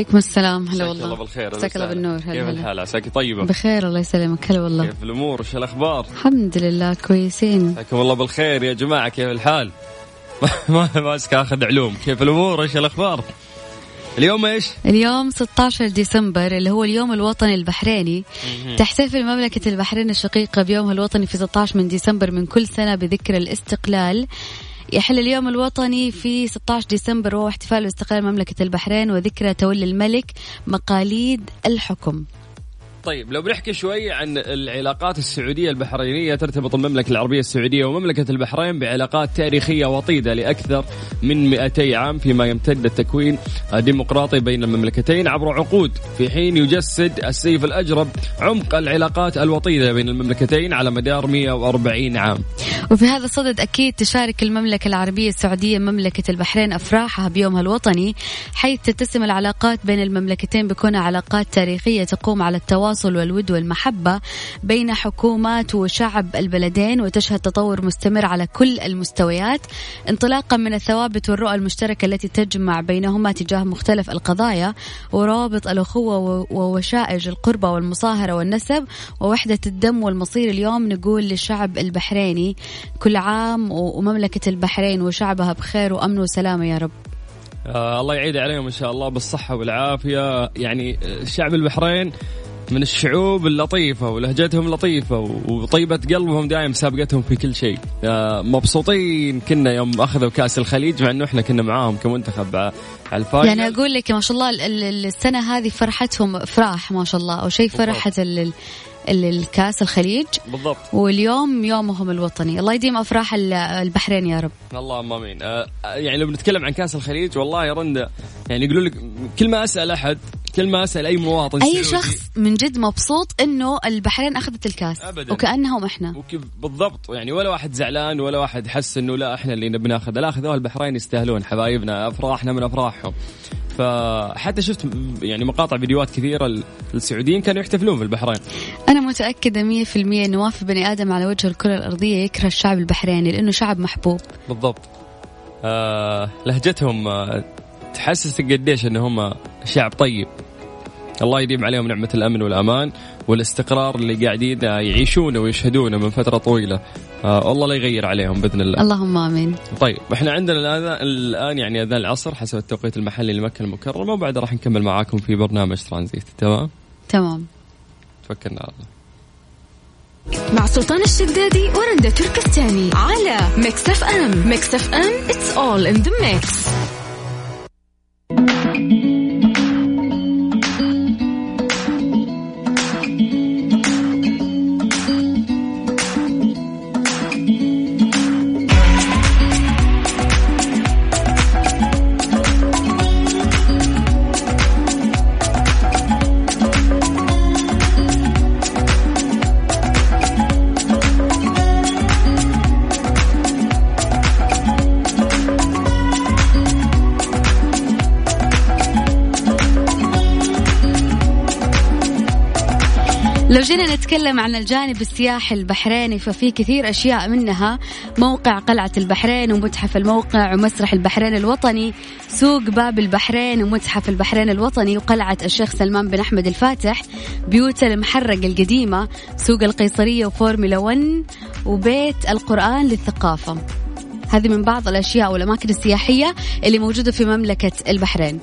عليكم السلام. هلا والله. الله بالخير مساك الله بالنور. هلا كيف الحال؟ عساك طيبة؟ بخير الله يسلمك. هلا والله. كيف الأمور؟ وش الأخبار؟ الحمد لله كويسين. مساكم الله بالخير يا جماعة كيف الحال؟ ما ماسك آخذ علوم. كيف الأمور؟ إيش الأخبار؟ اليوم إيش؟ اليوم 16 ديسمبر اللي هو اليوم الوطني البحريني. تحتفل مملكة البحرين الشقيقة بيومها الوطني في 16 من ديسمبر من كل سنة بذكرى الاستقلال. يحل اليوم الوطني في 16 ديسمبر وهو احتفال باستقلال مملكة البحرين وذكرى تولي الملك مقاليد الحكم. طيب لو بنحكي شوي عن العلاقات السعودية البحرينية ترتبط المملكة العربية السعودية ومملكة البحرين بعلاقات تاريخية وطيدة لأكثر من 200 عام فيما يمتد التكوين الديمقراطي بين المملكتين عبر عقود. في حين يجسد السيف الأجرب عمق العلاقات الوطيدة بين المملكتين على مدار 140 عام. وفي هذا الصدد أكيد تشارك المملكة العربية السعودية مملكة البحرين أفراحها بيومها الوطني حيث تتسم العلاقات بين المملكتين بكونها علاقات تاريخية تقوم على التواصل التواصل والود والمحبة بين حكومات وشعب البلدين وتشهد تطور مستمر على كل المستويات انطلاقا من الثوابت والرؤى المشتركة التي تجمع بينهما تجاه مختلف القضايا وروابط الأخوة ووشائج القربة والمصاهرة والنسب ووحدة الدم والمصير. اليوم نقول للشعب البحريني كل عام ومملكة البحرين وشعبها بخير وأمن وسلامة يا رب. آه الله يعيد عليهم إن شاء الله بالصحة والعافية. يعني الشعب البحرين من الشعوب اللطيفة ولهجتهم لطيفة وطيبة قلبهم دائما سابقتهم في كل شيء. آه، مبسوطين كنا يوم أخذوا كأس الخليج مع أنه إحنا كنا معاهم كمنتخب على الفاينل. يعني أقول لك ما شاء الله السنة هذه فرحتهم افراح ما شاء الله أو شيء فرحة الكأس الخليج. بالضبط. واليوم يومهم الوطني. الله يديم أفراح البحرين يا رب. اللهم آمين. آه يعني لو بنتكلم عن كأس الخليج والله يا رندا يعني يقولوا لك كل ما أسأل أحد كل ما أسأل أي مواطن أي شخص من جد مبسوط إنه البحرين أخذت الكاس أبداً. وكأنهم إحنا. وكيف بالضبط. يعني ولا واحد زعلان ولا واحد حس إنه لا إحنا اللي بناخذ. لا أخذوها البحرين يستاهلون حبايبنا أفراحنا من أفراحهم. فحتى شفت يعني مقاطع فيديوهات كثيرة السعوديين كانوا يحتفلون في البحرين أنا متأكدة 100% إنه ما في بني آدم على وجه الكرة الأرضية يكره الشعب البحريني لأنه شعب محبوب. بالضبط. آه لهجتهم آه تحسسك قديش إن هم شعب طيب. الله يديم عليهم نعمة الأمن والأمان والاستقرار اللي قاعدين يعيشونه ويشهدونه من فترة طويلة. آه والله لا يغير عليهم بإذن الله. اللهم آمين. طيب إحنا عندنا الآن, الآن يعني أذان العصر حسب التوقيت المحلي لمكة المكرمة وبعد راح نكمل معاكم في برنامج ترانزيت. تمام؟ تمام. توكلنا على الله مع سلطان الشدادي ورندا تركستاني على Mix FM. Mix FM it's all in the mix. لو جينا نتكلم عن الجانب السياحي البحريني ففي كثير أشياء منها. موقع قلعة البحرين ومتحف الموقع ومسرح البحرين الوطني سوق باب البحرين ومتحف البحرين الوطني وقلعة الشيخ سلمان بن أحمد الفاتح بيوت المحرق القديمة سوق القيصرية وفورمولا 1 وبيت القرآن للثقافة. هذه من بعض الأشياء والأماكن السياحية اللي موجودة في مملكة البحرين.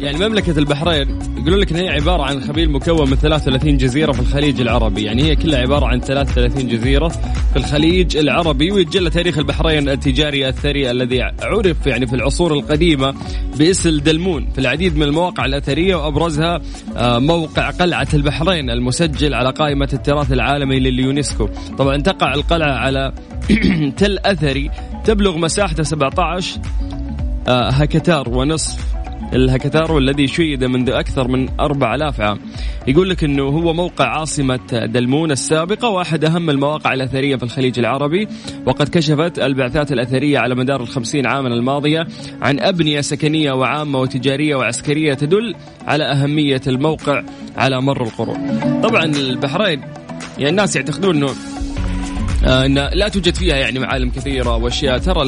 يعني مملكة البحرين يقولون لك إن هي عبارة عن أرخبيل مكون من 33 جزيرة في الخليج العربي، يعني هي كلها عبارة عن 33 جزيرة في الخليج العربي ويتجلى تاريخ البحرين التجاري الثري الذي عرف يعني في العصور القديمة باسم دلمون في العديد من المواقع الأثرية وأبرزها آه، موقع قلعة البحرين المسجل على قائمة التراث العالمي لليونسكو، طبعا تقع القلعة على تل أثري تبلغ مساحته 17 آه، هكتار ونصف الهكتار والذي شيد منذ أكثر من 4000 عام يقول لك أنه هو موقع عاصمة دلمون السابقة وأحد أهم المواقع الأثرية في الخليج العربي وقد كشفت البعثات الأثرية على مدار الخمسين عاما الماضية عن أبنية سكنية وعامة وتجارية وعسكرية تدل على أهمية الموقع على مر القرون. طبعا البحرين يعني الناس يعتقدون أنه آه، لا توجد فيها يعني معالم كثيرة وأشياء. ترى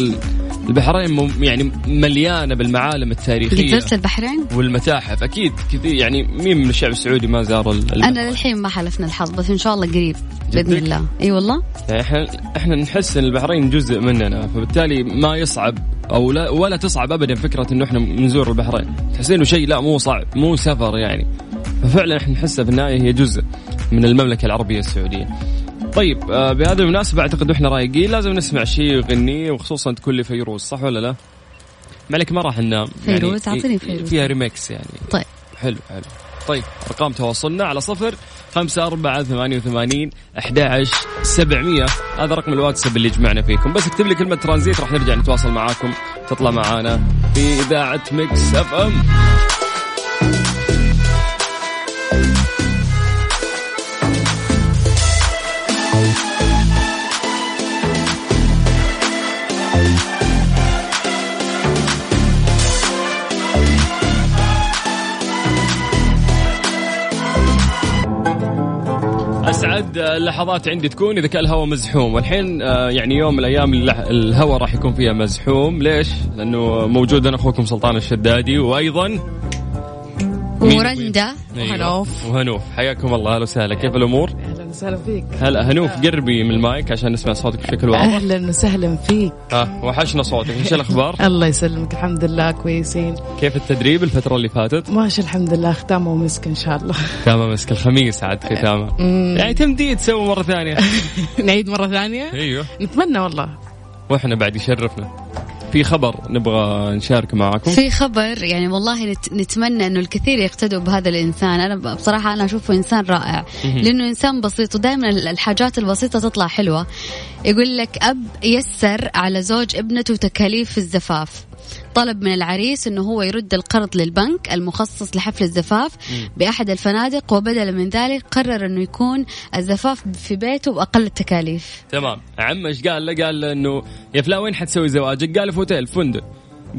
البحرين يعني مليانة بالمعالم التاريخية. زرت البحرين؟ والمتاحف أكيد كثير. يعني مين من الشعب السعودي ما زار البحرين. أنا للحين ما حلفنا الحظ بس إن شاء الله قريب بإذن الله. إي والله؟ يعني إحنا إحنا نحس إن البحرين جزء مننا فبالتالي ما يصعب أو لا ولا تصعب ابدا فكرة إنه إحنا نزور البحرين. تحسين إنه شيء لا مو صعب مو سفر يعني. ففعلا إحنا نحسها في النهاية هي جزء من المملكة العربية السعودية. طيب آه بهذه المناسبة أعتقد إحنا رايقين. لازم نسمع شيء يغنيه وخصوصا تكون لي فيروز صح ولا لا؟ مالك ما راح ننام يعني فيروز؟ أعطيني فيروز. فيها ريمكس يعني. طيب. حلو حلو. طيب أرقام تواصلنا على صفر خمسة أربعة ثمانية وثمانين أحد سبعمية. هذا رقم الواتساب اللي يجمعنا فيكم. بس اكتب لي كلمة ترانزيت راح نرجع نتواصل معاكم. تطلع معانا في إذاعة Mix FM. اسعد اللحظات عندي تكون إذا كان الهواء مزحوم. والحين آه، يعني يوم من الأيام الهواء راح يكون فيها مزحوم. ليش؟ لأنه موجود أنا أخوكم سلطان الشدادي وأيضا ورندا. أيوة. وهنوف وهنوف. حياكم الله أهلا وسهلا. كيف الأمور؟ أهلا وسهلا فيك. هلا هنوف قربي من المايك عشان نسمع صوتك بشكل واضح. أهلا وسهلا فيك. آه وحشنا صوتك. إيش الأخبار؟ الله يسلمك. الحمد لله كويسين. كيف التدريب الفترة اللي فاتت؟ ماشي الحمد لله. ختامه ومسك إن شاء الله. ختامه مسك. الخميس عاد ختامه. يعني تمديد تسوي مرة ثانية. نعيد مرة ثانية؟ أيوه. نتمنى والله. وإحنا بعد يشرفنا. في خبر نبغى نشارك معكم في خبر يعني والله نتمنى إنه الكثير يقتدوا بهذا الإنسان. أنا بصراحة أنا أشوفه إنسان رائع. لأنه إنسان بسيط ودائما الحاجات البسيطة تطلع حلوة. يقول لك أب يسر على زوج ابنته تكاليف الزفاف. طلب من العريس إنه هو يرد القرض للبنك المخصص لحفل الزفاف بأحد الفنادق وبدلا من ذلك قرر إنه يكون الزفاف في بيته بأقل التكاليف. تمام. عم إيش قال؟ له قال له إنه يا فلان وين حتسوي زواجك؟ قال في اوتيل فندق.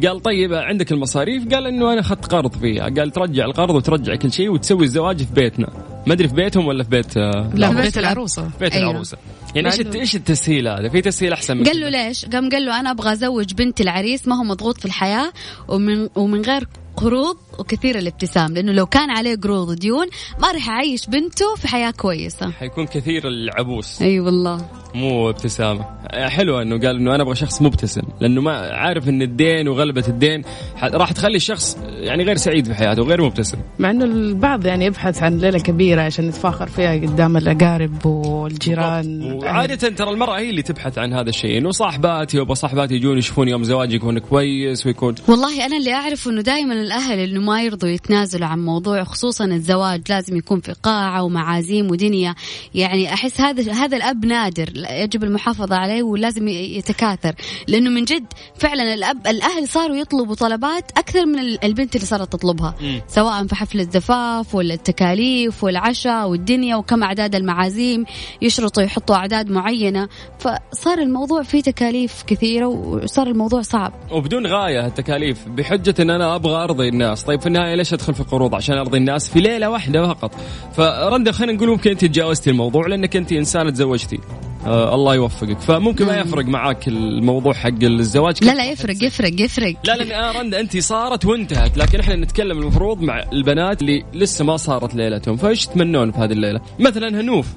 قال طيب عندك المصاريف؟ قال إنه أنا أخذت قرض فيها. قال ترجع القرض وترجع كل شيء وتسوي الزواج في بيتنا. ما أدري في بيتهم ولا في بيت آه، لا في بيت العروسة. بيت أيوه. العروسة. يعني إيش إيش التسهيل هذا؟ في تسهيل أحسن من قال له ليش؟ قام قال له أنا أبغى أزوج بنتي العريس ما هو مضغوط في الحياة ومن ومن غير قروض وكثير الابتسام لأنه لو كان عليه قروض وديون ما راح يعيش بنته في حياة كويسة. حيكون كثير العبوس. أي أيوة والله. مو ابتسامة. حلو إنه قال إنه أنا أبغى شخص مبتسم لأنه ما عارف إن الدين وغلبة الدين راح تخلي الشخص يعني غير سعيد في حياته وغير مبتسم. مع إنه البعض يعني يبحث عن ليلة كبيرة عشان نتفاخر فيها قدام الأقارب والجيران. وعادة ترى المرأة هي اللي تبحث عن هذا الشيء إنه صاحباتي وأبغى صاحباتي يجون يشوفون يوم زواجي يكون كويس ويكون. والله أنا اللي اعرفه إنه دائما الأهل إنه ما يرضوا يتنازلوا عن موضوع خصوصا الزواج لازم يكون في قاعة ومعازيم ودنيا. يعني أحس هذا هذا الأب نادر. يجب المحافظة عليه ولازم يتكاثر. لأنه من جد فعلا الأب الأهل صاروا يطلبوا طلبات أكثر من البنت اللي صارت تطلبها. سواء في حفل الزفاف ولا التكاليف والعشاء والدنيا وكم أعداد المعازيم يشرطوا يحطوا أعداد معينة. فصار الموضوع فيه تكاليف كثيرة وصار الموضوع صعب. وبدون غاية التكاليف بحجة أن أنا أبغى أرضي الناس. طيب في النهاية ليش أدخل في قروض عشان أرضي الناس في ليلة واحدة فقط. فرندا خلينا نقول ممكن أنت تجاوزتي الموضوع لأنك أنت إنسانة تزوجتي. آه الله يوفقك. فممكن ما يفرق معاك الموضوع حق الزواج. لا لا يفرق يفرق يفرق. لا لأن آه رندا انت صارت وانتهت لكن إحنا نتكلم المفروض مع البنات اللي لسه ما صارت ليلتهم. فإيش تمنون في هذه الليلة؟ مثلا هنوف.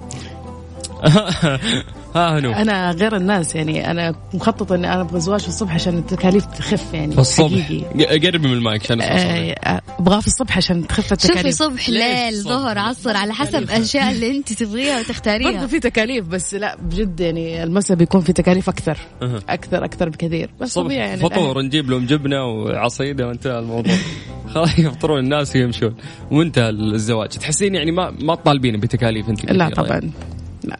ها هنو. أنا غير الناس يعني أنا مخططه إني أنا أبغى زواج في الصبح عشان التكاليف تخف يعني في الصبح. قربي من المايك عشان آه، ابغاه في الصبح عشان تخف التكاليف. شوفي صبح ليل ظهر عصر على حسب الأشياء اللي أنت تبغيها وتختاريها. برضه في تكاليف بس لا بجد يعني المساء بيكون في تكاليف أكثر. أكثر أكثر بكثير. بس طبيعي يعني. فطور نجيب لهم جبنة وعصيده وانتهى الموضوع. خلاص يفطرون الناس ويمشون. وانتهى الزواج. تحسين يعني ما ما تطالبين بتكاليف أنت لا طبعا.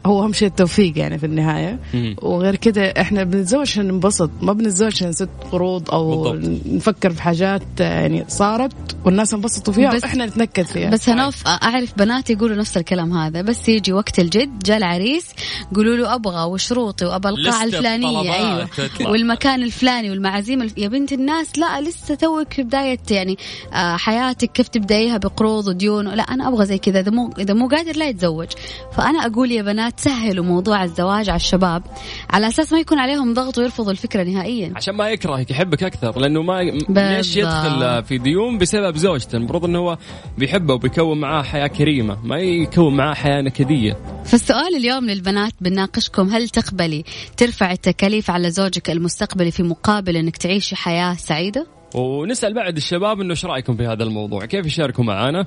هو أهم شيء التوفيق يعني في النهاية مم. وغير كده إحنا بنتزوج عشان ننبسط ما بنتزوج عشان نسد قروض أو بالضبط. نفكر في حاجات يعني صارت والناس انبسطوا فيها بس وإحنا نتنكد فيها بس هنوف أعرف بنات يقولوا نفس الكلام هذا بس يجي وقت الجد جاء العريس قولوا له أبغى وشروطي وابى القاعه الفلانية أيوه تطلع. والمكان الفلاني والمعازيم يا بنت الناس لا لسه توك في بداية يعني آه، حياتك كيف تبدأيها بقروض وديون لا أنا أبغى زي كذا إذا مو إذا مو قادر لا يتزوج فأنا أقول يا بنات سهلوا موضوع الزواج على الشباب. على أساس ما يكون عليهم ضغط ويرفضوا الفكرة نهائيا. عشان ما يكرهك يحبك أكثر لأنه ما ليش يدخل في ديون بسبب زوجته؟ المفروض إنه هو بيحبه وبيكون معاه حياة كريمة ما يكون معاه حياة نكدية. فالسؤال اليوم للبنات بناقشكم هل تقبلي ترفع التكاليف على زوجك المستقبلي في مقابل إنك تعيشي حياة سعيدة؟ ونسأل بعد الشباب إنه إيش رأيكم في هذا الموضوع؟ كيف يشاركوا معنا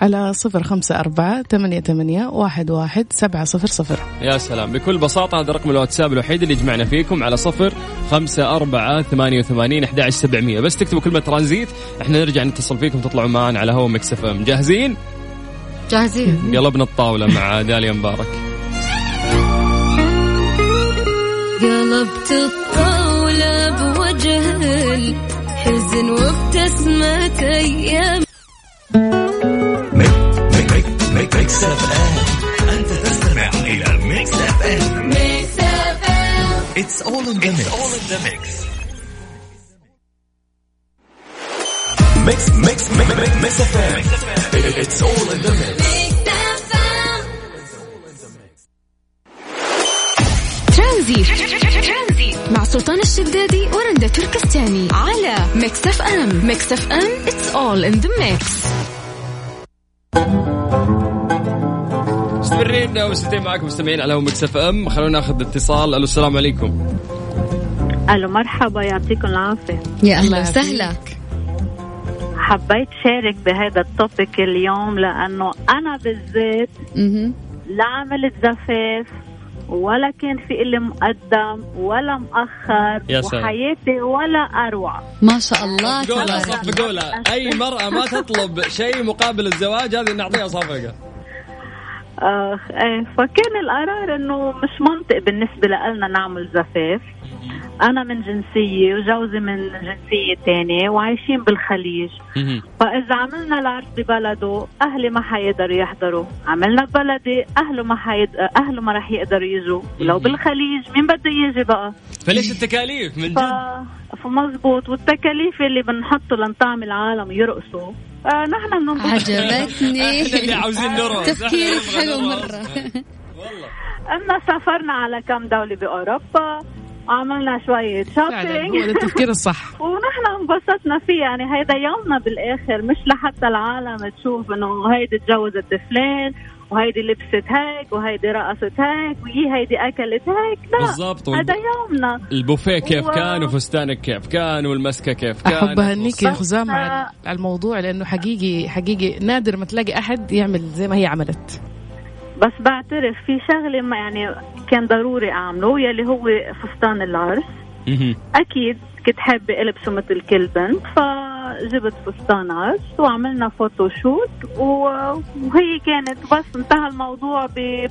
على صفر خمسة أربعة ثمانية ثمانية واحد واحد سبعة صفر صفر. يا سلام. بكل بساطة هذا رقم الواتساب الوحيد اللي يجمعنا فيكم على صفر خمسة أربعة ثمانية وثمانين أحد سبعمية. بس تكتبوا كلمة ترانزيت إحنا نرجع نتصل فيكم تطلعوا معنا على هوا Mix FM. جاهزين؟ جاهزين. قلبنا الطاولة مع داليا مبارك. قلبت الطاولة بوجه الحزن وابتسمة أيام. Mix FM أنت تستمع إلى Mix FM Mix FM it's all in the mix Mix Mix Mix FM it's all in the mix ترانزيت. مع سلطان الشدادي ورندا تركستاني. على Mix FM Mix FM it's all in the mix مستمرين وستين معكم مستمعين على مكس اف ام. خلونا ناخذ اتصال. ألو السلام عليكم. ألو مرحبا يعطيكم العافية. يا أهلا وسهلا. حبيت شارك بهذا ال topic اليوم لأنه أنا بالذات لا عملت زفاف ولا كان في إلي مقدم ولا مؤخر يا سلام. وحياتي ولا أروع. ما شاء الله قولها صفقة قولها. أي مرأة ما تطلب شيء مقابل الزواج هذه نعطيها صفقة. آه إيه فكان القرار إنه مش منطق بالنسبة لنا نعمل زفاف. أنا من جنسية وجوزي من جنسية ثانية وعايشين بالخليج. فإذا عملنا العرس ببلده أهلي ما حيقدروا يحضروا. عملنا ببلدي أهله ما حيد... أهله ما راح يقدروا يجوا. لو بالخليج مين بده يجي بقى؟ فليش التكاليف؟ من جد. فمزبوط والتكاليف اللي بنحطه لنطعم العالم يرقصوا. آه نحن بننبسط عجبتني. إحنا اللي عاوزين نرقص. تفكيرك حلو مرة. والله. أما سافرنا على كم دولة بأوروبا. عملنا شوية شوبينج هو التفكير الصح. ونحن انبسطنا فيه. يعني هيدا يومنا بالآخر مش لحتى العالم تشوف إنه هيدي تجوزت فلان وهيدي لبست هيك وهيدي رقصت هيك وهي هيدي أكلت هيك. لا بالضبط. هذا يومنا. البوفيه كيف و... كان وفستانك كيف كان والمسكة كيف كان. أحب أهنيك يا خزام على الموضوع لأنه حقيقي حقيقي نادر ما تلاقي أحد يعمل زي ما هي عملت. بس بعترف في شغلة ما يعني كان ضروري أعمله يلي هو فستان العرس أكيد كنت حابة ألبسه مثل كل بنت ف جبت فستان عرس وعملنا photoshoot وهي كانت بس انتهى الموضوع ب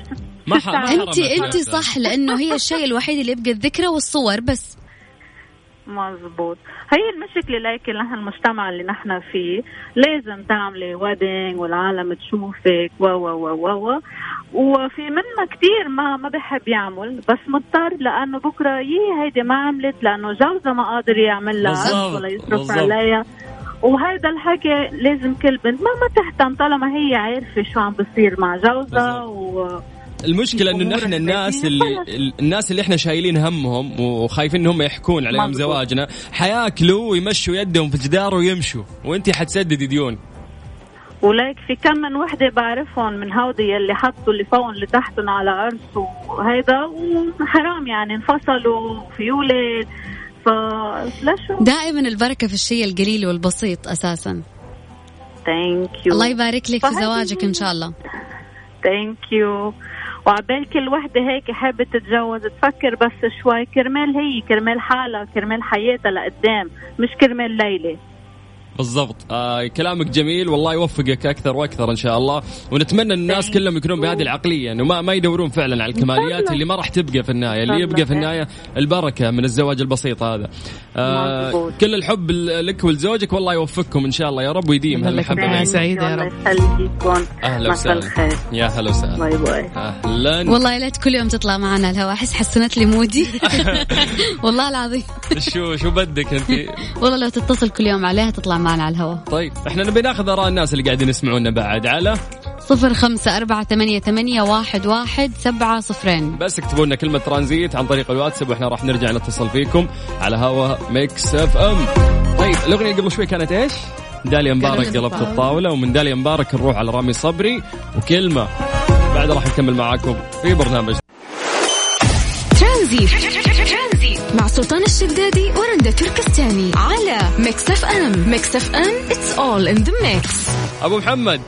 ما انت انت صح لأنه هي الشيء الوحيد اللي يبقى الذكرى والصور بس. مزبوط هي المشكلة ليك نحن المجتمع اللي نحن فيه. لازم تعملي wedding والعالم تشوفك و و و و و. وفي منا كثير ما ما بحب يعمل بس مضطر لأنه بكرة يي هيدي ما عملت لأنه جوزها ما قادر يعمل لها ولا يصرف عليها. وهذا الحكي لازم كل بنت ما ما تهتم طالما هي عارفة شو عم بصير مع جوزها و المشكلة إنه نحن الناس اللي الناس اللي إحنا شايلين همهم وخايفين إنهم يحكون عليهم زواجنا حياكلوا ويمشوا يدهم في جدار ويمشوا. وانت حتسددي ديون. وليك في كم من وحدة بعرفهم من هودي يلي حطوا اللي فوقهم اللي تحتهم على عرس وهيدا وحرام يعني انفصلوا في ولد فلشو دائما البركة في الشيء القليل والبسيط أساسا. thank you الله يبارك لك في زواجك إن شاء الله. thank you وعبال كل وحدة هيك حابة تتجوز تفكر بس شوي كرمال هي كرمال حالها كرمال حياتها لقدام مش كرمال ليلة. بالضبط. آه كلامك جميل. والله يوفقك أكثر وأكثر إن شاء الله. ونتمنى ان الناس كلهم يكونون بهذه العقلية إنه ما ما يدورون فعلا على الكماليات اللي ما راح تبقى في النهاية اللي يبقى في النهاية البركة من الزواج البسيط هذا. آه كل الحب لك ولزوجك. والله يوفقكم إن شاء الله يا رب ويديم هالمحبه سعيده يا رب. أهلا وسهلا. يا هلا وسهلا. bye bye. أهلا. والله يا ليت كل يوم تطلع معنا الهواء. أحس حسنت لي mood ي. والله العظيم. شو شو بدك أنت؟ والله لو تتصل كل يوم عليها تطلع معنا على الهواء. طيب إحنا نبي ناخذ آراء الناس اللي قاعدين يسمعونا بعد على؟ صفر خمسة أربعة ثمانية, ثمانية واحد, واحد سبعة صفرين. بس اكتبوا لنا كلمة ترانزيت عن طريق الواتساب وإحنا راح نرجع نتصل فيكم على هوا Mix FM. طيب الأغنية قبل شوي كانت إيش؟ داليا مبارك قلبت الطاولة ومن داليا مبارك نروح على رامي صبري وكلمة. بعد راح نكمل معاكم في برنامج. ترانزيت. مع سلطان الشدادي ورندا تركستاني على Mix FM Mix FM it's all in the mix أبو محمد.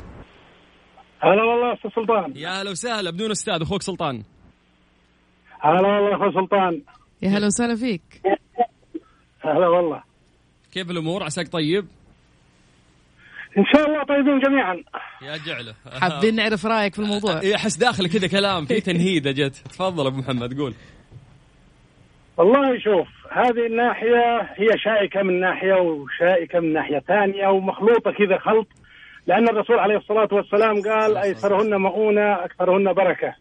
هلا والله أستاذ سلطان. يا هلا وسهلا بدون أستاذ أخوك سلطان. هلا والله اخو سلطان. يا هلا وسهلا فيك. هلا والله. كيف الأمور؟ عساك طيب؟ إن شاء الله طيبين جميعا. يا جعله. حابين نعرف رأيك في الموضوع. اي أحس داخل كذا كلام في تنهيده جت تفضل أبو محمد قول. والله شوف هذه الناحية هي شائكة من ناحية وشائكة من ناحية ثانية ومخلوطة كذا خلط لأن الرسول عليه الصلاة والسلام قال أيسرهن مؤونة أكثرهن بركة.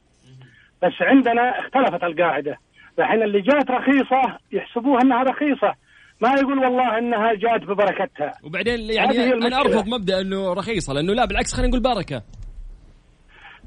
بس عندنا اختلفت القاعدة. الحين اللي جات رخيصة يحسبوها أنها رخيصة. ما يقول والله أنها جات ببركتها. وبعدين يعني أنا أرفض مبدأ إنه رخيصة لأنه لا بالعكس خلينا نقول بركه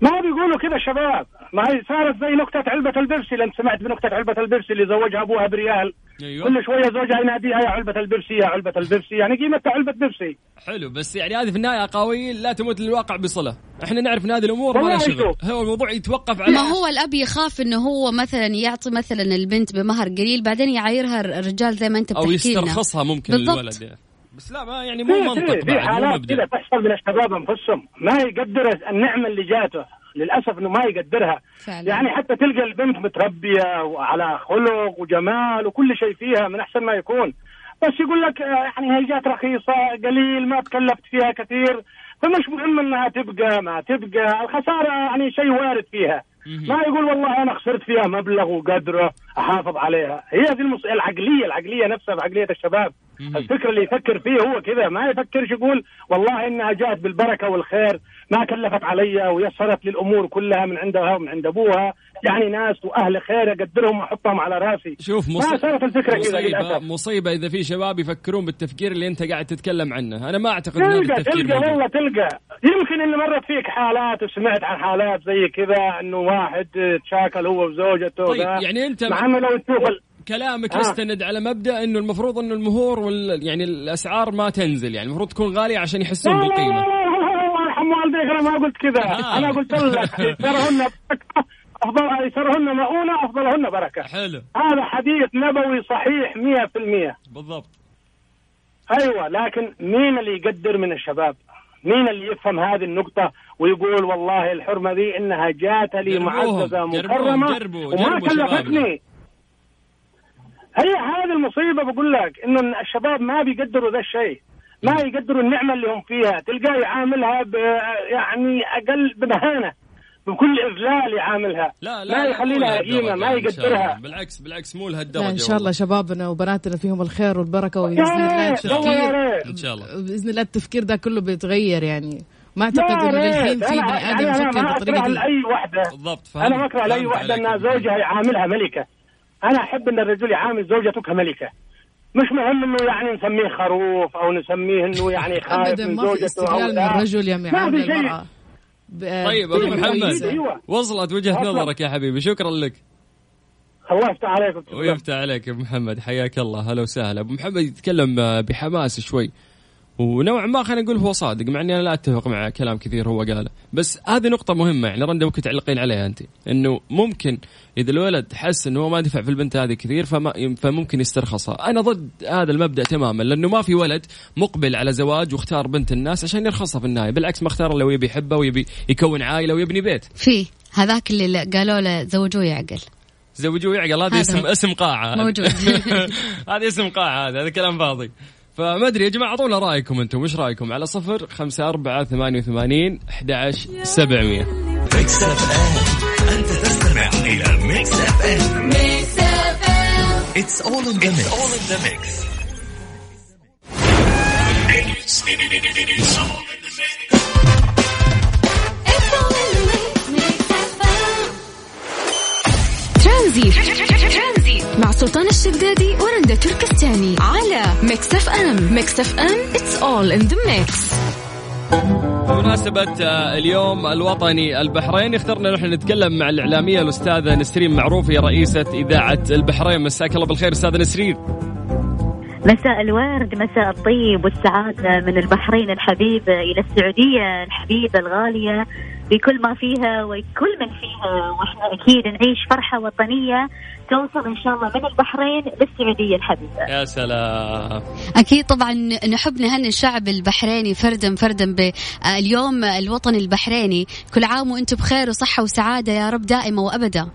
ما بيقولوا كذا شباب. ما هي صارت زي نكتة علبة البيبسي لما سمعت بنكتة علبة البيبسي اللي زوجها أبوها بريال. أيوة. كل شوية زوجها يناديها يا علبة البيبسي يا علبة البيبسي يعني قيمتها علبة بيبسي حلو. بس يعني هذه في النهاية أقاويل لا تموت للواقع بصلة. إحنا نعرف إن هذه الأمور ما لها شغل. هو الموضوع يتوقف على ما هو الأب يخاف إنه هو مثلا يعطي مثلا البنت بمهر قليل بعدين يعايرها الرجال زي ما أنت بتحكي أو يسترخصها ممكن بالضبط. للولد يعني. بس لا ما يعني مو منطق في حالات كذا تحصل من الشباب انفسهم. ما يقدر النعمة اللي جاته للأسف إنه ما يقدرها. فعلا. يعني حتى تلقى البنت متربية وعلى خلق وجمال وكل شيء فيها من أحسن ما يكون. بس يقول لك آه، يعني هي جات رخيصة قليل ما تكلفت فيها كثير. فمش مهم إنها تبقى ما تبقى. الخسارة يعني شيء وارد فيها. ما يقول والله أنا خسرت فيها مبلغ وقدره أحافظ عليها. هي دي المص... العقلية العقلية نفسها بعقليه الشباب. الفكر اللي يفكر فيه هو كذا. ما يفكرش يقول والله إنها جاءت بالبركة والخير ما كلفت علي ويسرت لي الأمور كلها من عندها ومن عند أبوها. يعني ناس وأهل خير أقدرهم وأحطهم على رأسي. شوف مص... ما صارت الفكرة كذا مصيبه مصيبة إذا في شباب يفكرون بالتفكير اللي أنت قاعد تتكلم عنه. أنا ما أعتقد التفكير تلقى والله تلقى. يمكن إن مرت فيك حالات وسمعت عن حالات زي كذا إنه واحد تشاكل هو وزوجته طيب يعني أنت مع إنه لو تشوف كلامك آه. يستند على مبدأ إنه المفروض إنه المهور وال يعني الأسعار ما تنزل يعني المفروض تكون غالية عشان يحسون بالقيمة. الله يرحم والديك أنا ما قلت كذا. آه. أنا قلت لك يسرهن افضل يسرهن مؤونة أفضلهن بركة. حلو. هذا حديث نبوي صحيح 100% بالضبط. أيوه لكن مين اللي يقدر من الشباب؟ مين اللي يفهم هذه النقطة ويقول والله الحرمة ذي إنها جات لي معززة مكرمة وما كلفتني؟ هي هذه المصيبة بقول لك إنه الشباب ما بيقدروا ذا الشيء. ما يقدروا النعمة اللي هم فيها. تلقاه يعاملها ب يعني أقل بمهانه بكل إذلال يعاملها. لا لا ما يخلي لها قيمة ما يقدرها. بالعكس بالعكس مو لهالدرجة إن شاء الله شبابنا وبناتنا فيهم الخير والبركة وباذن الله التفكير إن شاء الله. بإذن الله التفكير ده كله بيتغير يعني. ما أعتقد إنه الحين في بني آدم يعني يفكر بالطريقة دي لأي وحدة. بالضبط أنا ما أكره لأي وحدة إن زوجها يعاملها ملكة. أنا أحب إن الرجل يعامل زوجته كملكة. مش مهم إنه يعني نسميه خروف أو نسميه إنه يعني خايف من زوجته أو من لا. الرجل يا شيء. المراه طيب أبو محمد. كويسة. أيوة. وصلت وجهة. نظرك يا حبيبي. شكرا لك. الله يفتح عليكم ويفتح عليك يا ابو محمد. حياك الله. هلا وسهلا. أبو محمد يتكلم بحماس شوي. ونوعا ما خلينا نقول هو صادق مع إني أنا لا أتفق مع كلام كثير هو قاله بس هذه نقطة مهمة يعني رندا ممكن تعلقين عليها أنت إنه ممكن إذا الولد حس إنه هو ما دفع في البنت هذه كثير فما فممكن يسترخصها، أنا ضد هذا المبدأ تماما لأنه ما في ولد مقبل على زواج واختار بنت الناس عشان يرخصها في النهاية، بالعكس ما اختار إلا ويبي يحبها ويبي يكون عائلة ويبني بيت. في هذاك اللي قالوا له زوجوه يعقل زوجوه يعقل هذا اسم. اسم قاعة موجود. هذا اسم قاعة هذا هذا كلام فاضي فما ادري يا جماعة اعطونا رايكم أنتم وش رايكم على صفر خمسة أربعة ثمانية وثمانين أحد عشر سبعمية Mix FM انت تستمع إلى ميكس اف ام It's all in the mix. all in the mix. ترانزيت مع سلطان الشدادي ورندا تركستاني على Mix FM Mix FM it's all in the mix بمناسبة آه، اليوم الوطني البحريني اخترنا نحن نتكلم مع الإعلامية الأستاذة نسرين معروف هي رئيسة إذاعة البحرين. مساك الله بالخير أستاذة نسرين. مساء الورد مساء الطيب والسعادة من البحرين الحبيبة إلى السعودية الحبيبة الغالية بكل ما فيها وكل من فيها. وإحنا أكيد نعيش فرحة وطنية توصل إن شاء الله من البحرين للسعودية الحبيبة. يا سلام. أكيد طبعا نحب نهني الشعب البحريني فردا فردا باليوم الوطني البحريني. كل عام وأنتم بخير وصحة وسعادة يا رب دائمة وأبدا.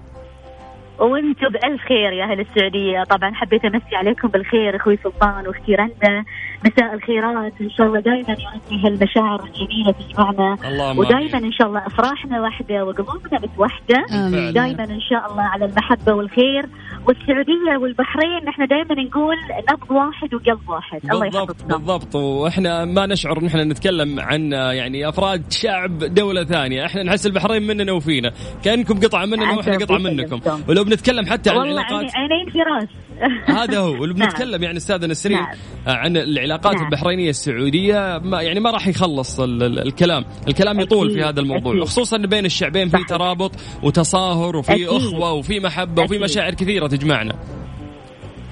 وأنتم بألف خير يا أهل السعودية. طبعا حبيت أمسي عليكم بالخير أخوي سلطان وأختي رندا. مساء الخيرات. إن شاء الله دائما يعني هالمشاعر الجميلة تجمعنا ودائما. إن شاء الله أفراحنا واحدة وقلوبنا متوحدة. آمين. دائما إن شاء الله على المحبة والخير. والسعودية والبحرين نحن دائما نقول نبض واحد وقلب واحد الله بالضبط يحفظنا بالضبط وإحنا ما نشعر إن إحنا نتكلم عن يعني أفراد شعب دولة ثانية، إحنا نحس البحرين مننا وفينا، كأنكم قطعه مننا وإحنا قطعه منكم،. ولو بنتكلم حتى عن والله العلاقات عينين في راس هذا هو ولو نعم. بنتكلم يعني استاذه نسرين نعم. عن العلاقات نعم. البحرينية السعودية ما يعني ما راح يخلص ال- ال- الكلام، الكلام يطول في هذا الموضوع، أكيد. خصوصا بين الشعبين في. ترابط وتصاهر وفي أكيد. أخوة وفي محبة وفي. مشاعر كثيرة تجمعنا.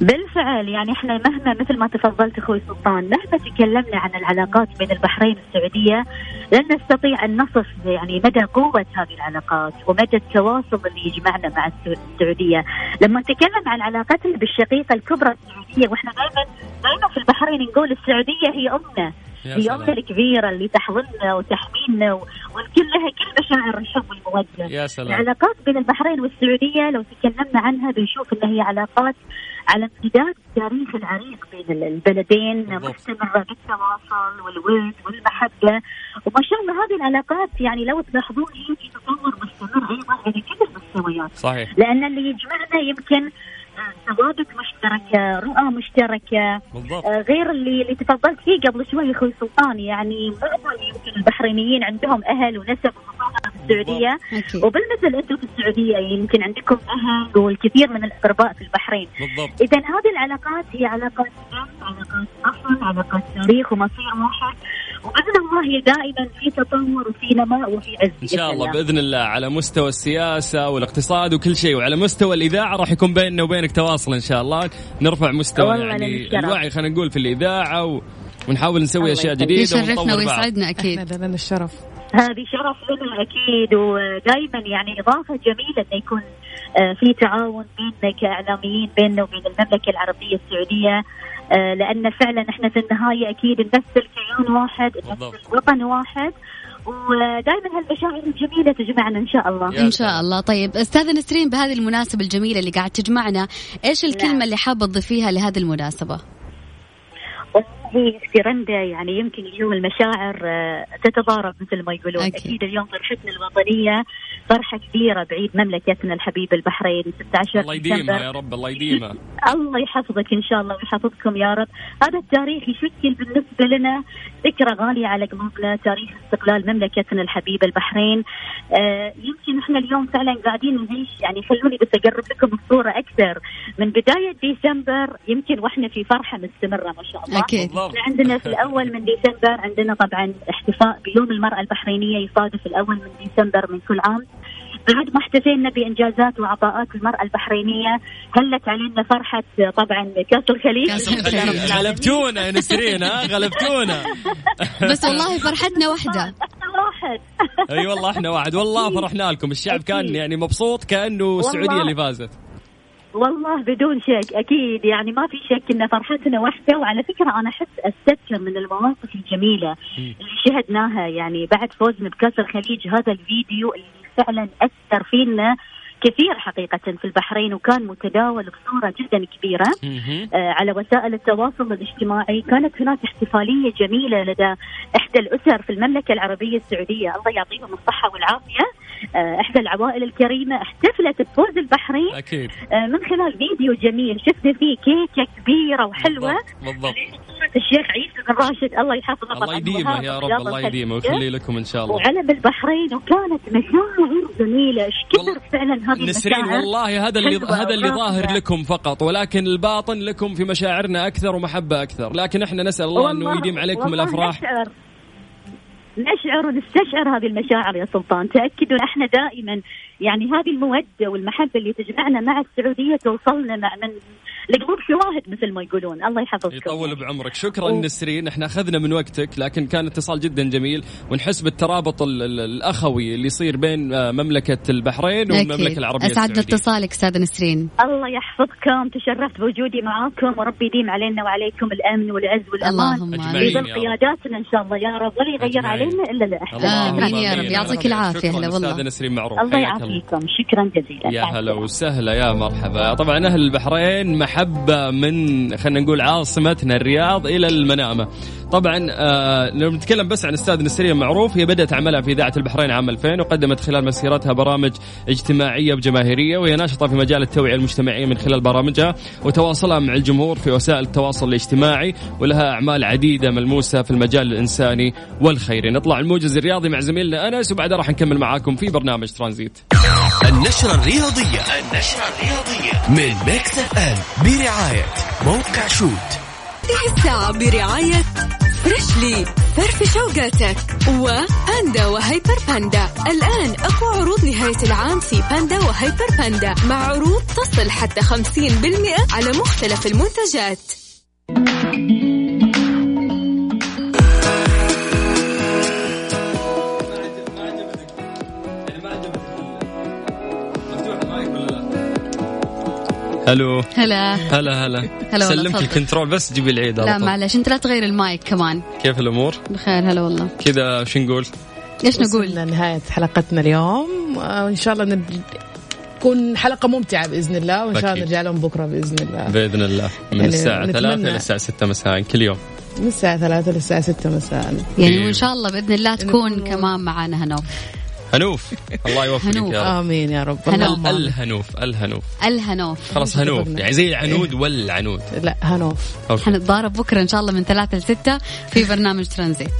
بالفعل يعني إحنا مهما مثل ما تفضلت أخوي سلطان مهما تكلمنا عن العلاقات بين البحرين والسعوديه لن نستطيع أن نصف يعني مدى قوة هذه العلاقات ومدى التواصل اللي يجمعنا مع السع- السعودية، لما نتكلم عن علاقتنا بالشقيقة الكبرى السعودية وإحنا دائما دائما في البحرين نقول السعودية هي أمنا هي. أمنا الكبيرة اللي تحضننا وتحمينا و- ونكون لها كل مشاعر الحب والموده. يا سلام. العلاقات بين البحرين والسعودية لو تكلمنا عنها بنشوف ان هي علاقات على امتداد التاريخ العريق بين البلدين. مستمره بالتواصل والود والمحبة وما شاء الله هذه العلاقات يعني لو تلاحظون هي في تطور مستمر أيضا على كل المستويات صحيح لأن اللي يجمعنا يمكن ثوابت مشتركة، رؤى مشتركة، بالضبط. آه، غير اللي اللي تفضلت فيه قبل شوي أخوي سلطان يعني معظم يمكن البحرينيين عندهم أهل ونسب في السعودية. أكيد. وبالمثل أنتم في السعودية يمكن عندكم أهل والكثير من الاقرباء في البحرين، بالضبط. اذا هذه العلاقات هي علاقات دم، علاقات أصل، علاقات تاريخ ومصير واحد. وباذن الله هي دائما في تطور وفي نماء وفي عز إن شاء الله بإذن الله على مستوى السياسة والاقتصاد وكل شيء وعلى مستوى الإذاعة راح يكون بيننا وبينك تواصل إن شاء الله نرفع مستوى يعني. الوعي خلينا نقول في الإذاعة و... ونحاول نسوي أشياء. جديدة يشرفنا. ويسعدنا أكيد إحنا لنا الشرف هذه شرف لنا أكيد ودائما يعني إضافة جميلة إنه يكون آه، في تعاون بيننا كإعلاميين بيننا وبين المملكة العربية السعودية آه، لأن فعلا إحنا في النهاية أكيد نمثل كيان واحد. نمثل وطن واحد ودائما هالمشاعر الجميلة تجمعنا إن شاء الله إن شاء الله طيب أستاذة نسرين بهذه المناسبة الجميلة اللي قاعد تجمعنا إيش الكلمة نعم. اللي حابه تضيفيها لهذه المناسبة هي رندا يعني يمكن اليوم المشاعر آه، تتضارب مثل ما يقولون. أكيد. أكيد, اليوم فرحتنا الوطنية فرحة كبيرة بعيد مملكتنا الحبيبة البحرين 16 الله يديمها. يا رب الله يديمها. الله يحفظك إن شاء الله ويحفظكم يا رب. هذا التاريخ يشكل بالنسبة لنا ذكرى غالية على قلوبنا تاريخ استقلال مملكتنا الحبيبة البحرين. آه يمكن إحنا اليوم فعلا قاعدين نعيش يعني خلوني بس أقرب لكم الصورة أكثر. من بداية ديسمبر يمكن وإحنا في فرحة مستمرة ما شاء الله. أكيد. بالضبط. إحنا عندنا في الأول من ديسمبر عندنا طبعا احتفاء بيوم المرأة البحرينية يصادف الأول من ديسمبر من كل عام. بعد ما احتفينا بإنجازات وعطاءات المرأة البحرينية هلت علينا فرحة طبعا كاس الخليج كأس الخليج. غلبتونا يا نسرين ها؟ غلبتونا. بس والله فرحتنا واحدة. إحنا واحد. أي والله إحنا واحد. والله فرحنا لكم. الشعب كان. يعني مبسوط كأنه السعودية. اللي فازت. والله بدون شك أكيد. يعني ما في شك إن فرحتنا واحدة وعلى فكرة أنا أحس أستذكر من المواقف الجميلة اللي شهدناها. يعني بعد فوزنا بكاس الخليج هذا الفيديو اللي فعلا أثر فينا كثير حقيقة في البحرين وكان متداول بصورة جدا كبيرة. مهم. آه، على وسائل التواصل الاجتماعي كانت هناك احتفالية جميلة لدى إحدى الأسر في المملكة العربية السعودية. الله يعطيهم الصحة والعافية. آه، إحدى العوائل الكريمة احتفلت بفوز البحرين أكيد. آه، من خلال فيديو جميل شفنا فيه كيكة كبيرة وحلوة. بالضبط, بالضبط. الشيخ عيسى بن راشد الله يحفظه الله يديمه يا رب الله يديمه. ويخلي لكم إن شاء الله. وعلم البحرين وكانت مشاعر جميلة. إيش كثر فعلا هذه نسرين المشاعر والله هذا اللي هذا اللي. ظاهر لكم فقط ولكن الباطن لكم في مشاعرنا أكثر ومحبة أكثر. لكن إحنا نسأل الله أنه يديم عليكم الأفراح. نشعر. نشعر ونستشعر هذه المشاعر يا سلطان. تأكدوا إحنا دائما يعني هذه المودة والمحبة اللي تجمعنا مع السعودية توصلنا مع من لقلوب شواهد مثل ما يقولون. الله يحفظكم. يطول بعمرك. شكرا أوه. نسرين. إحنا أخذنا من وقتك لكن كان اتصال جدا جميل. ونحس بالترابط ال- ال- الأخوي اللي يصير بين آه، مملكة البحرين والمملكة العربية السعودية. اتصالك أستاذ نسرين. الله يحفظكم. تشرفت بوجودي معاكم وربي يديم علينا وعليكم الأمن والعز والأمان. اللهم رب. قياداتنا إن شاء الله. يا رب. ولا يغير. علينا إلا لا إحنا اللهم آمين يا رب. يعطيك العافية. شكراً هلا والله. أستاذة نسرين معروف. الله حياك يعافيكم شكرا جزيلا. يا هلا. وسهلا يا مرحبا. طبعا أهل البحرين محبة من خلينا نقول عاصمتنا الرياض إلى المنامة. طبعا آه لو نتكلم بس عن أستاذ نسرين معروف هي بدأت عملها في إذاعة البحرين عام 2000 وقدمت خلال مسيرتها برامج اجتماعية وجماهيرية وهي ناشطة في مجال التوعية المجتمعية من خلال برامجها وتواصلها مع الجمهور في وسائل التواصل الاجتماعي ولها أعمال عديدة ملموسة في المجال الإنساني والخيري. نطلع الموجز الرياضي مع زميلنا أنس وبعدها راح نكمل معاكم في برنامج ترانزيت. النشرة الرياضية النشرة الرياضية من ميكس أم برعاية موقع شوت. هذه الساعة برعاية Freshly فرفش أوقاتك وباندا وهيبر باندا الآن أقوى عروض نهاية العام في باندا وهيبر باندا مع عروض تصل حتى 50% على مختلف المنتجات. ألو هلا هلا هلا هلا والله، سلمك. الكنترول بس جيبي العيد لا. معلش أنت لا تغير المايك كمان كيف الأمور؟ بخير هلا والله كذا شو نقول؟ إيش نقول؟ نهاية حلقتنا اليوم آه، وإن شاء الله نب... تكون حلقة ممتعة بإذن الله وإن شاء الله. نرجع لهم بكرة بإذن الله بإذن الله من يعني نتمنى- 3 إلى الساعة 6 مساء كل يوم من الساعة 3 للساعة 6 مساء يعني. وإن شاء الله بإذن الله تكون كمان معانا هنوف هنوف. الله يوفقك هنوف. يا رب. آمين يا رب. آمين. الهنوف الهنوف. الهنوف. خلاص هنوف. يعني زي العنود والعنود. لا هنوف. حنتضارب بكرة إن شاء الله من ثلاثة لستة في برنامج ترانزيت.